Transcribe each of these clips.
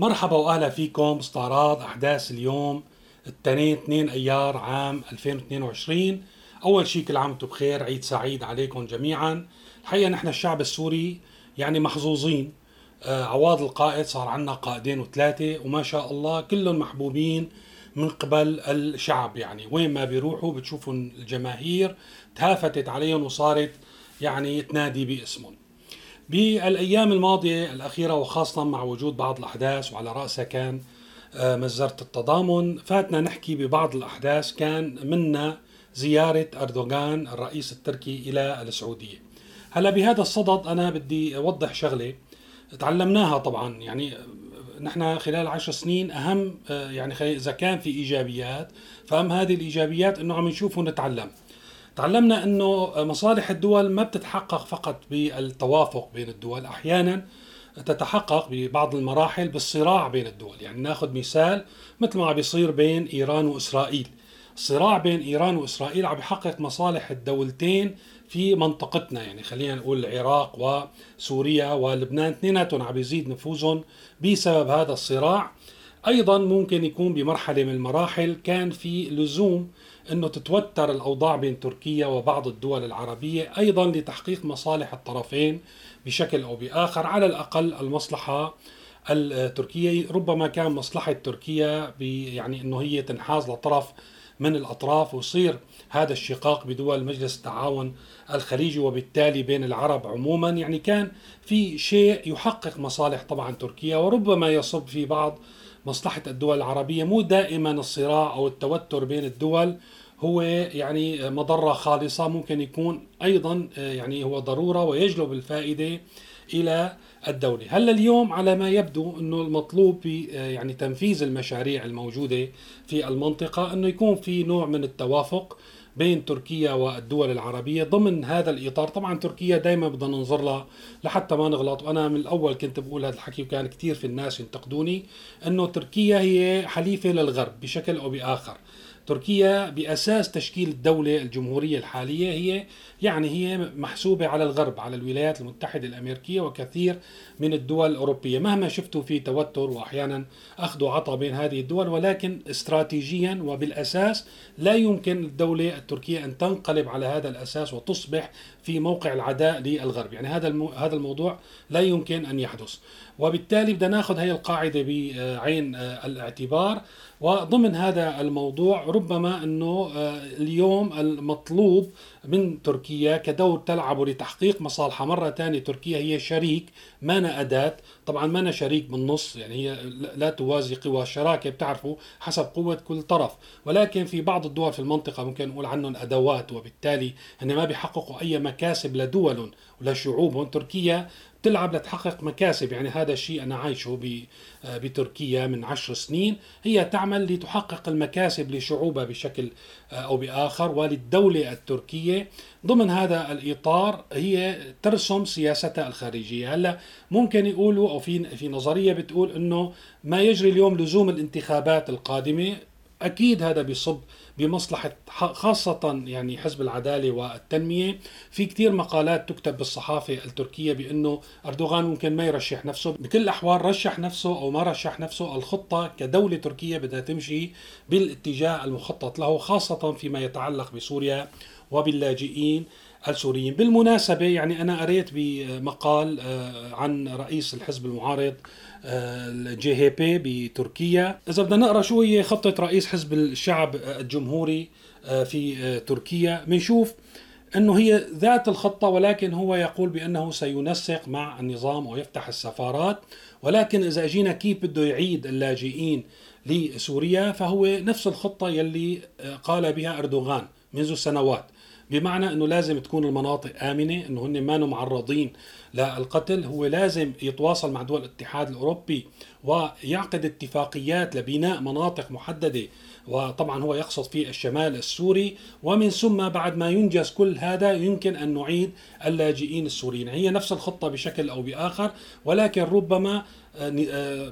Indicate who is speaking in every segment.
Speaker 1: مرحبا وأهلا فيكم باستعراض أحداث اليوم الاثنين 2 أيار عام 2022 أول شيء كل عام وأنتم بخير عيد سعيد عليكم جميعا. الحقيقة نحن الشعب السوري يعني محظوظين. آه عواض القائد صار عندنا قائدين وثلاثة وما شاء الله كلهم محبوبين من قبل الشعب يعني. وين ما بيروحوا بتشوفوا الجماهير تهافتت عليهم وصارت يعني تنادي باسمهم. بالأيام الماضية الأخيرة وخاصة مع وجود بعض الأحداث وعلى رأسها كان آه، مجزرة التضامن. فاتنا نحكي ببعض الأحداث. كان منا زيارة أردوغان الرئيس التركي إلى السعودية. هلا بهذا الصدد أنا بدي أوضح شغلة تعلمناها طبعا. يعني نحن خلال عشر سنين أهم آه، يعني إذا كان في إيجابيات فأهم هذه الإيجابيات إنه عم نشوف ونتعلم. تعلمنا إنه مصالح الدول ما بتتحقق فقط بالتوافق بين الدول أحيانا تتحقق ببعض المراحل بالصراع بين الدول. يعني ناخذ مثال مثل ما بيصير بين إيران وإسرائيل. الصراع بين إيران وإسرائيل عم يحقق مصالح الدولتين في منطقتنا. يعني خلينا نقول العراق وسوريا ولبنان اثنيناتهم عم يزيد نفوذهم بسبب هذا الصراع. أيضا ممكن يكون بمرحلة من المراحل كان في لزوم إنه تتوتر الأوضاع بين تركيا وبعض الدول العربية أيضا لتحقيق مصالح الطرفين بشكل أو بآخر على الأقل المصلحة التركية. ربما كان مصلحة تركيا يعني إنه هي تنحاز لطرف من الأطراف ويصير هذا الشقاق بدول مجلس التعاون الخليجي وبالتالي بين العرب عموما. يعني كان في شيء يحقق مصالح طبعا تركيا وربما يصب في بعض مصلحة الدول العربية مو دائما الصراع أو التوتر بين الدول هو يعني مضرة خالصة ممكن يكون أيضا يعني هو ضرورة ويجلب الفائدة إلى الدولة. هلا اليوم على ما يبدو أنه المطلوب في يعني تنفيذ المشاريع الموجودة في المنطقة أنه يكون في نوع من التوافق بين تركيا والدول العربية ضمن هذا الإطار. طبعا تركيا دائما بدنا ننظر لها لحتى ما نغلط. وأنا من الأول كنت بقول هذا الحكي وكان كثير في الناس ينتقدوني أنه تركيا هي حليفة للغرب بشكل أو بآخر. تركيا بأساس تشكيل الدولة الجمهورية الحالية هي يعني هي محسوبة على الغرب على الولايات المتحدة الأمريكية وكثير من الدول الأوروبية. مهما شفتوا في توتر وأحيانا اخذ وعطى بين هذه الدول ولكن استراتيجيا وبالأساس لا يمكن الدولة التركية أن تنقلب على هذا الأساس وتصبح في موقع العداء للغرب. يعني هذا هذا الموضوع لا يمكن أن يحدث. وبالتالي بدنا ناخذ هي القاعدة بعين الاعتبار. وضمن هذا الموضوع ربما أنه آه، اليوم المطلوب من تركيا كدور تلعبه لتحقيق مصالحها مرة ثانية تركيا هي شريك ما أداة طبعا ما شريك بالنص يعني هي لا توازي قوى الشراكة بتعرفوا حسب قوة كل طرف. ولكن في بعض الدول في المنطقة ممكن نقول عنهم أدوات وبالتالي هن ما بيحققوا أي مكاسب لدول ولشعوبهم تركيا تلعب لتحقق مكاسب. يعني هذا الشيء أنا عايشه بتركيا من عشر سنين. هي تعمل لتحقق المكاسب لشعوبها بشكل أو بآخر وللدولة التركية. ضمن هذا الإطار هي ترسم سياستها الخارجية. هلأ ممكن يقولوا أو في في نظرية بتقول أنه ما يجري اليوم لزوم الانتخابات القادمة. أكيد هذا بيصب بمصلحة خاصة يعني حزب العدالة والتنمية. في كثير مقالات تكتب بالصحافة التركية بأنه أردوغان ممكن ما يرشح نفسه. بكل الأحوال رشح نفسه أو ما رشح نفسه الخطة كدولة تركية بدها تمشي بالاتجاه المخطط له خاصة فيما يتعلق بسوريا وباللاجئين السوريين. بالمناسبة يعني أنا قريت بمقال آه، عن رئيس الحزب المعارض الجي هي بي بتركيا. إذا بدنا نقرأ شو هي خطة رئيس حزب الشعب الجمهوري آه، في آه، تركيا. بنشوف إنه هي ذات الخطة ولكن هو يقول بأنه سينسق مع النظام ويفتح السفارات. ولكن إذا اجينا كيف بده يعيد اللاجئين لسوريا فهو نفس الخطة يلي قال بها أردوغان منذ سنوات. بمعنى إنه لازم تكون المناطق آمنة إنه هن ما معرضين للقتل. هو لازم يتواصل مع دول الاتحاد الأوروبي ويعقد اتفاقيات لبناء مناطق محددة. وطبعا هو يقصد في الشمال السوري. ومن ثم بعد ما ينجز كل هذا يمكن أن نعيد اللاجئين السوريين. هي نفس الخطة بشكل أو بآخر ولكن ربما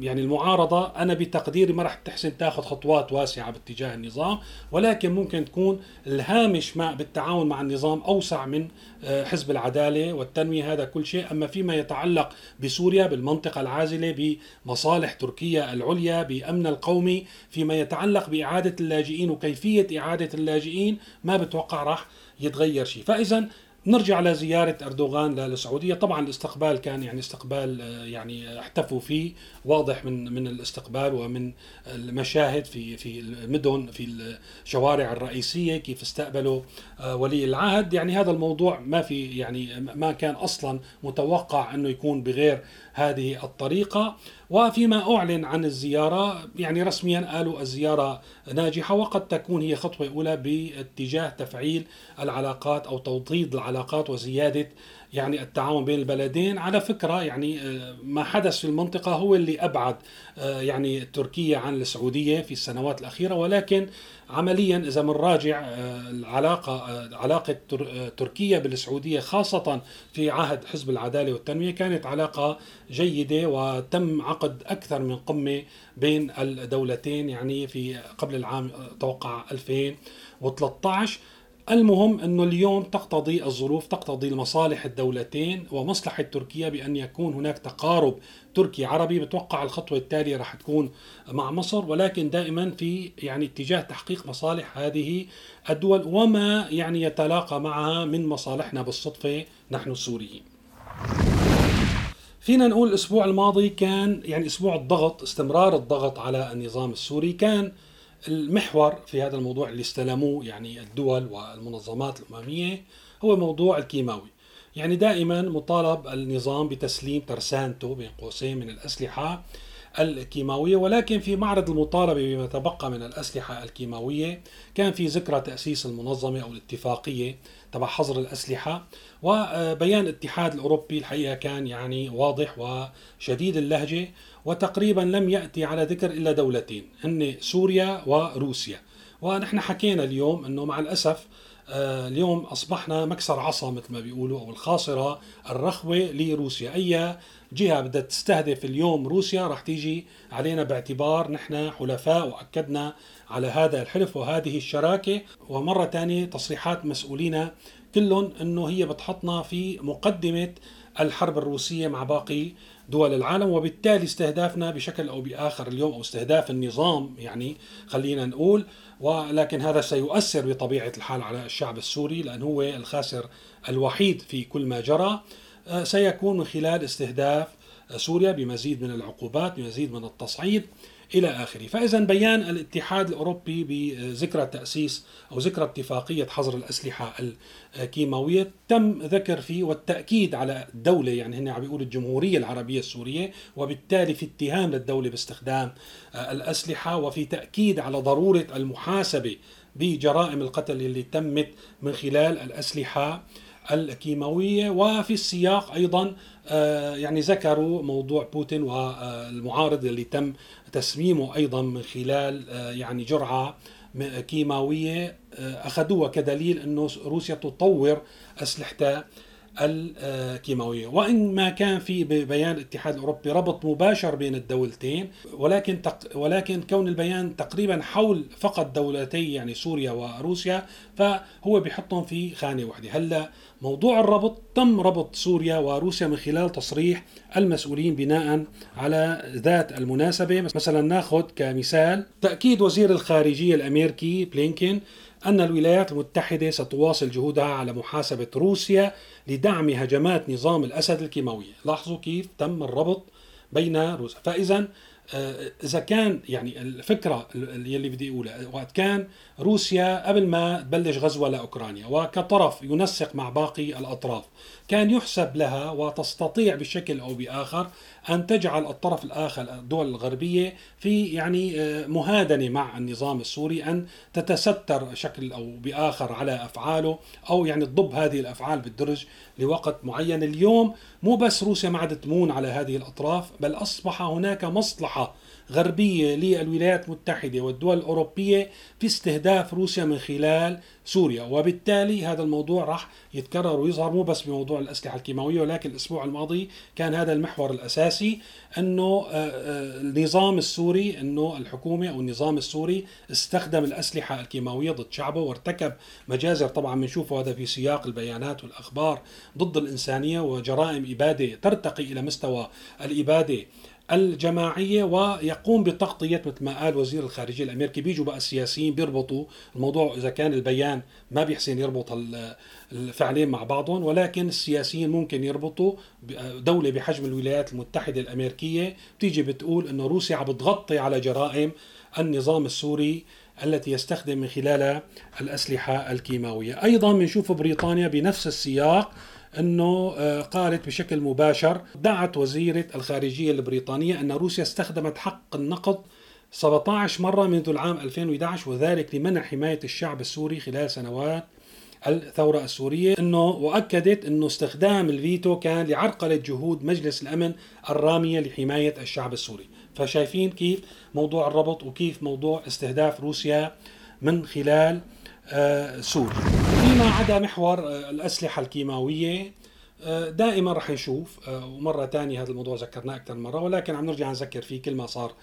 Speaker 1: يعني المعارضة أنا بتقديري ما راح تحسن تاخذ خطوات واسعة باتجاه النظام ولكن ممكن تكون الهامش ما بالتعاون مع النظام أوسع من حزب العدالة والتنمية. هذا كل شيء. أما فيما يتعلق بسوريا بالمنطقة العازلة بمصالح تركيا العليا بأمن القومي فيما يتعلق بإعادة اللاجئين وكيفية إعادة اللاجئين ما بتوقع راح يتغير شيء. فاذا نرجع لزيارة أردوغان للسعودية. طبعا الاستقبال كان يعني استقبال آه، يعني احتفوا فيه واضح من من الاستقبال ومن المشاهد في في المدن في الشوارع الرئيسية كيف استقبلوا آه، ولي العهد. يعني هذا الموضوع ما في يعني ما كان أصلا متوقع أنه يكون بغير هذه الطريقة. وفيما أعلن عن الزيارة يعني رسميا قالوا الزيارة ناجحة وقد تكون هي خطوة أولى باتجاه تفعيل العلاقات أو توطيد العلاقات وزيادة يعني التعاون بين البلدين. على فكرة يعني آه، ما حدث في المنطقة هو اللي أبعد آه، يعني تركيا عن السعودية في السنوات الأخيرة. ولكن عمليا إذا بنراجع آه، العلاقة علاقة تركيا بالسعودية خاصة في عهد حزب العدالة والتنمية كانت علاقة جيدة وتم عقد أكثر من قمة بين الدولتين يعني في قبل العام توقع 2013 المهم أنه اليوم تقتضي الظروف تقتضي المصالح الدولتين ومصلحة تركيا بأن يكون هناك تقارب تركي عربي بتوقع الخطوة التالية راح تكون مع مصر ولكن دائما في يعني اتجاه تحقيق مصالح هذه الدول وما يعني يتلاقى معها من مصالحنا بالصدفة نحن السوريين. فينا نقول الأسبوع الماضي كان يعني أسبوع الضغط استمرار الضغط على النظام السوري كان المحور في هذا الموضوع اللي استلموه يعني الدول والمنظمات الأممية هو موضوع الكيماوي. يعني دائما مطالب النظام بتسليم ترسانته بين قوسين من الأسلحة الكيماوية ولكن في معرض المطالبة بما تبقى من الأسلحة الكيماوية كان في ذكرى تأسيس المنظمة أو الاتفاقية تبع حظر الأسلحة وبيان الاتحاد الأوروبي الحقيقة كان يعني واضح وشديد اللهجة وتقريبا لم يأتي على ذكر إلا دولتين هن سوريا وروسيا. ونحن حكينا اليوم أنه مع الأسف اليوم أصبحنا مكسر عصا مثل ما بيقولوا أو الخاصرة الرخوة لروسيا. أي جهة بدها تستهدف اليوم روسيا رح تيجي علينا باعتبار نحن حلفاء وأكدنا على هذا الحلف وهذه الشراكة. ومرة ثانية تصريحات مسؤولين كلهم أنه هي بتحطنا في مقدمة الحرب الروسية مع باقي دول العالم وبالتالي استهدافنا بشكل أو بآخر اليوم أو استهداف النظام يعني خلينا نقول. ولكن هذا سيؤثر بطبيعة الحال على الشعب السوري لأن هو الخاسر الوحيد في كل ما جرى. آه، سيكون من خلال استهداف سوريا بمزيد من العقوبات بمزيد من التصعيد. إلى آخره. فإذا بيان الاتحاد الأوروبي بذكرى تأسيس أو ذكرى اتفاقية حظر الأسلحة الكيماوية تم ذكر فيه والتأكيد على الدولة يعني هن عم بيقولوا الجمهورية العربية السورية وبالتالي في اتهام للدولة باستخدام الأسلحة وفي تأكيد على ضرورة المحاسبة بجرائم القتل اللي تمت من خلال الأسلحة الكيماوية وفي السياق أيضا يعني ذكروا موضوع بوتين والمعارض اللي تم تسميمه أيضا من خلال آه، يعني جرعة كيماوية آه، أخذوها كدليل أنه روسيا تطور أسلحتها. الكيماوية. وإن ما كان في بيان الاتحاد الأوروبي ربط مباشر بين الدولتين ولكن تق ولكن كون البيان تقريبا حول فقط دولتي يعني سوريا وروسيا فهو بيحطهم في خانة واحدة. هلأ موضوع الربط تم ربط سوريا وروسيا من خلال تصريح المسؤولين بناء على ذات المناسبة. مثلا ناخذ كمثال تأكيد وزير الخارجية الأمريكي بلينكين أن الولايات المتحدة ستواصل جهودها على محاسبة روسيا لدعم هجمات نظام الأسد الكيماوية لاحظوا كيف تم الربط بين روسيا فإذا إذا كان يعني الفكرة اللي بدي أقولها وقت كان روسيا قبل ما تبلش غزوة لأوكرانيا وكطرف ينسق مع باقي الأطراف كان يحسب لها وتستطيع بشكل أو بآخر أن تجعل الطرف الآخر الدول الغربية في يعني آه، مهادنة مع النظام السوري أن تتستر شكل أو بآخر على أفعاله أو يعني تضب هذه الأفعال بالدرج لوقت معين. اليوم مو بس روسيا ما عادت تمون على هذه الأطراف بل أصبح هناك مصلحة غربية للولايات المتحدة والدول الأوروبية في استهداف روسيا من خلال سوريا. وبالتالي هذا الموضوع راح يتكرر ويظهر مو بس بموضوع الأسلحة الكيماوية ولكن الأسبوع الماضي كان هذا المحور الأساسي أنه آه، آه، النظام السوري أنه الحكومة أو النظام السوري استخدم الأسلحة الكيماوية ضد شعبه وارتكب مجازر. طبعا بنشوف هذا في سياق البيانات والأخبار ضد الإنسانية وجرائم إبادة ترتقي إلى مستوى الإبادة الجماعية ويقوم بتغطية مثل ما قال وزير الخارجية الأمريكي. بيجوا بقى السياسيين بيربطوا الموضوع إذا كان البيان ما بيحسن يربط الفعلين مع بعضهم ولكن السياسيين ممكن يربطوا دولة بحجم الولايات المتحدة الأمريكية. بتيجي بتقول أنه روسيا عم بتغطي على جرائم النظام السوري التي يستخدم من خلالها الأسلحة الكيماوية. أيضا بنشوف بريطانيا بنفس السياق أنه آه، قالت بشكل مباشر دعت وزيرة الخارجية البريطانية أن روسيا استخدمت حق النقد 17 مرة منذ العام 2011 وذلك لمنع حماية الشعب السوري خلال سنوات الثورة السورية. أنه وأكدت أنه استخدام الفيتو كان لعرقلة جهود مجلس الأمن الرامية لحماية الشعب السوري، فشايفين كيف موضوع الربط وكيف موضوع استهداف روسيا من خلال آه، سوريا. فيما عدا محور آه، الأسلحة الكيماوية آه، دائما رح نشوف ومرة ثانية هذا الموضوع ذكرناه أكثر من مرة ولكن عم نرجع نذكر فيه كل ما صار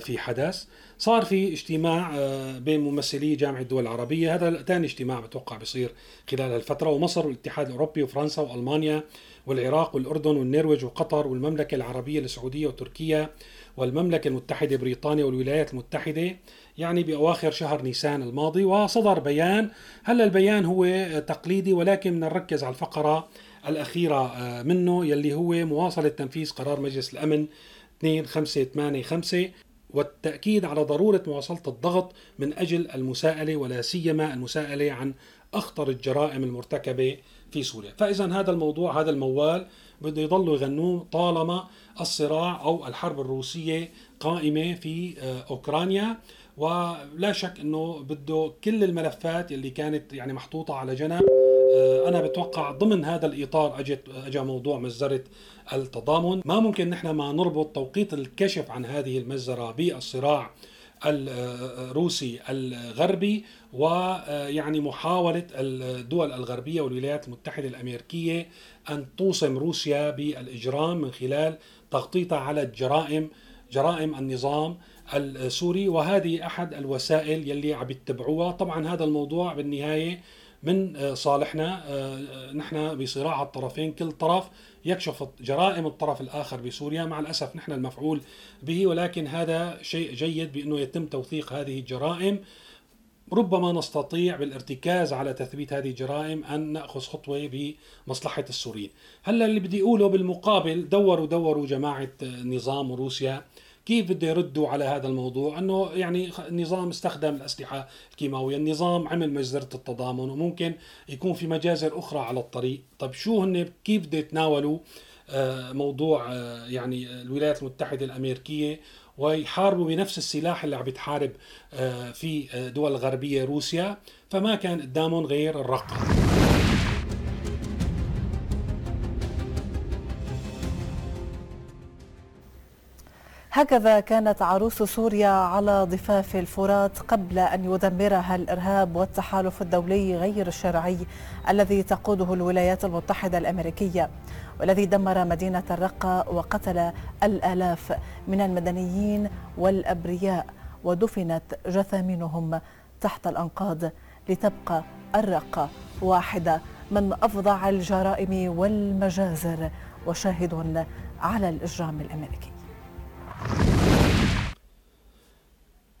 Speaker 1: في حدث. صار في اجتماع بين ممثلي جامعة الدول العربية. هذا ثاني اجتماع بتوقع بيصير خلال الفترة ومصر والاتحاد الأوروبي وفرنسا وألمانيا والعراق والأردن والنرويج وقطر والمملكة العربية السعودية وتركيا. والمملكة المتحدة بريطانيا والولايات المتحدة يعني بأواخر شهر نيسان الماضي وصدر بيان. هلا البيان هو تقليدي ولكن نركز على الفقرة الأخيرة آه، منه يلي هو مواصلة تنفيذ قرار مجلس الأمن 2585 والتأكيد على ضرورة مواصلة الضغط من أجل المساءلة ولا سيما المساءلة عن أخطر الجرائم المرتكبة في سوريا. فإذا هذا الموضوع هذا الموال بده يضلوا يغنوه طالما الصراع أو الحرب الروسية قائمة في آه، أوكرانيا. ولا شك إنه بده كل الملفات اللي كانت يعني محطوطة على جنب. آه، أنا بتوقع ضمن هذا الإطار أجت اجى موضوع مجزرة التضامن. ما ممكن نحن ما نربط توقيت الكشف عن هذه المجزرة بالصراع الروسي الغربي ويعني محاولة الدول الغربية والولايات المتحدة الأمريكية أن توصم روسيا بالإجرام من خلال تغطيتها على الجرائم جرائم النظام السوري. وهذه أحد الوسائل يلي عم يتبعوها. طبعا هذا الموضوع بالنهاية من آه، صالحنا آه، نحن بصراع الطرفين كل طرف يكشف جرائم الطرف الآخر بسوريا مع الأسف نحن المفعول به ولكن هذا شيء جيد بأنه يتم توثيق هذه الجرائم ربما نستطيع بالارتكاز على تثبيت هذه الجرائم أن نأخذ خطوة بمصلحة السوريين. هلأ اللي بدي أقوله بالمقابل دوروا دوروا جماعة النظام وروسيا كيف بده يردوا على هذا الموضوع؟ إنه يعني النظام استخدم الأسلحة الكيماوية النظام عمل مجزرة التضامن وممكن يكون في مجازر أخرى على الطريق. طب شو هن كيف بده يتناولوا آه، موضوع آه، يعني الولايات المتحدة الأمريكية ويحاربوا بنفس السلاح اللي عم بتحارب آه، في دول الغربيه روسيا؟ فما كان قدامهم غير الرقم.
Speaker 2: هكذا كانت عروس سوريا على ضفاف الفرات قبل أن يدمرها الإرهاب والتحالف الدولي غير الشرعي الذي تقوده الولايات المتحدة الأمريكية والذي دمر مدينة الرقة وقتل الآلاف من المدنيين والأبرياء ودفنت جثامينهم تحت الأنقاض لتبقى الرقة واحدة من أفظع الجرائم والمجازر وشاهد على الإجرام الأمريكي.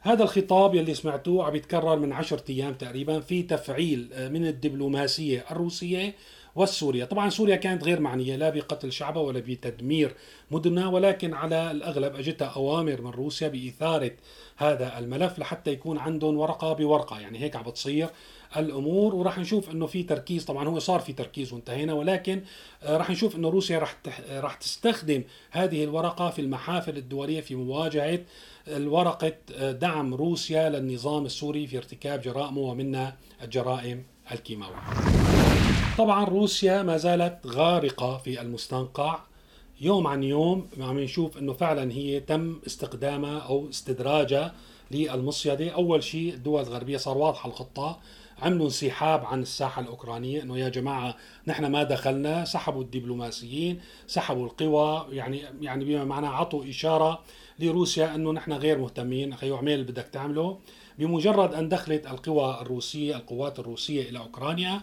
Speaker 1: هذا الخطاب يلي سمعتوه عم يتكرر من عشرة أيام تقريبا في تفعيل آه، من الدبلوماسية الروسية والسورية. طبعا سوريا كانت غير معنية لا بقتل شعبها ولا بتدمير مدنها ولكن على الأغلب أجتها أوامر من روسيا بإثارة هذا الملف لحتى يكون عندهم ورقة بورقة. يعني هيك عم بتصير. الأمور وراح نشوف إنه في تركيز. طبعا هو صار في تركيز وانتهينا ولكن آه، راح نشوف إنه روسيا راح راح تستخدم هذه الورقة في المحافل الدولية في مواجهة الورقة آه، دعم روسيا للنظام السوري في ارتكاب جرائمه ومنها الجرائم الكيماوية. طبعا روسيا ما زالت غارقة في المستنقع. يوم عن يوم عم نشوف إنه فعلا هي تم استخدامها أو استدراجها للمصيدة. أول شيء الدول الغربية صار واضحة الخطة عملوا انسحاب عن الساحة الأوكرانية أنه يا جماعة نحن ما دخلنا سحبوا الدبلوماسيين سحبوا القوى يعني يعني بما معناه عطوا إشارة لروسيا أنه نحن غير مهتمين. أخي اعمل اللي بدك تعمله بمجرد أن دخلت القوى الروسية القوات الروسية إلى أوكرانيا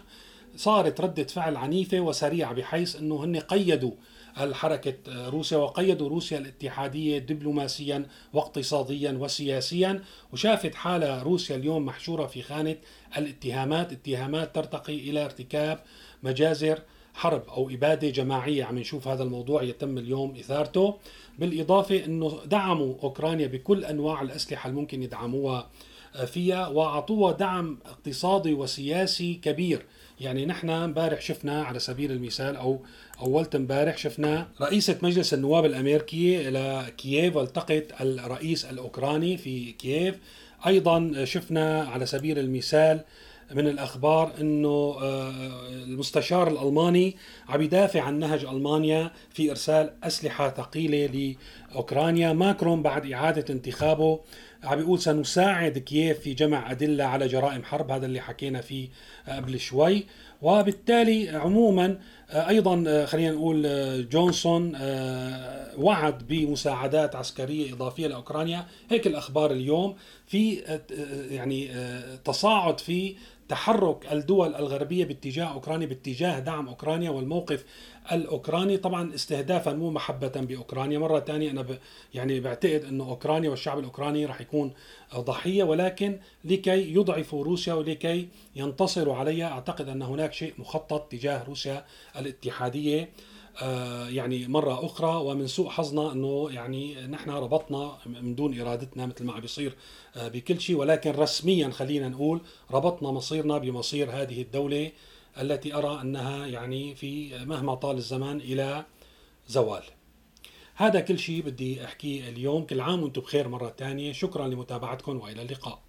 Speaker 1: صارت ردة فعل عنيفة وسريعة بحيث أنه هن قيدوا الحركة روسيا وقيدوا روسيا الاتحادية دبلوماسيا واقتصاديا وسياسيا؟ وشافت حالة روسيا اليوم محشورة في خانة الاتهامات. اتهامات ترتقي إلى ارتكاب مجازر حرب أو إبادة جماعية. عم نشوف هذا الموضوع يتم اليوم إثارته. بالإضافة إنه دعموا أوكرانيا بكل أنواع الأسلحة الممكن يدعموها فيها وأعطوها دعم اقتصادي وسياسي كبير. يعني نحن امبارح شفنا على سبيل المثال أو أولت امبارح شفنا رئيسة مجلس النواب الأمريكي إلى كييف والتقت الرئيس الأوكراني في كييف. أيضا شفنا على سبيل المثال من الأخبار إنه آه، المستشار الألماني عم يدافع عن نهج ألمانيا في إرسال أسلحة ثقيلة لأوكرانيا. ماكرون بعد إعادة انتخابه عم بيقول سنساعد كييف في جمع أدلة على جرائم حرب هذا اللي حكينا فيه قبل شوي. وبالتالي عموما أيضا خلينا نقول جونسون وعد بمساعدات عسكرية إضافية لأوكرانيا. هيك الأخبار اليوم. في يعني تصاعد في تحرك الدول الغربية باتجاه أوكرانيا باتجاه دعم أوكرانيا والموقف الأوكراني. طبعا استهدافا مو محبة بأوكرانيا. مرة ثانية أنا ب يعني بعتقد إنه أوكرانيا والشعب الأوكراني راح يكون ضحية ولكن لكي يضعفوا روسيا ولكي ينتصروا عليها أعتقد أن هناك شيء مخطط تجاه روسيا الاتحادية. آه، يعني مرة أخرى ومن سوء حظنا أنه يعني نحن ربطنا من دون إرادتنا مثل ما عم بيصير آه، بكل شيء. ولكن رسميا خلينا نقول ربطنا مصيرنا بمصير هذه الدولة التي أرى أنها يعني في مهما طال الزمان إلى زوال. هذا كل شيء بدي أحكيه اليوم. كل عام وأنتم بخير مرة ثانية شكرا لمتابعتكم وإلى اللقاء.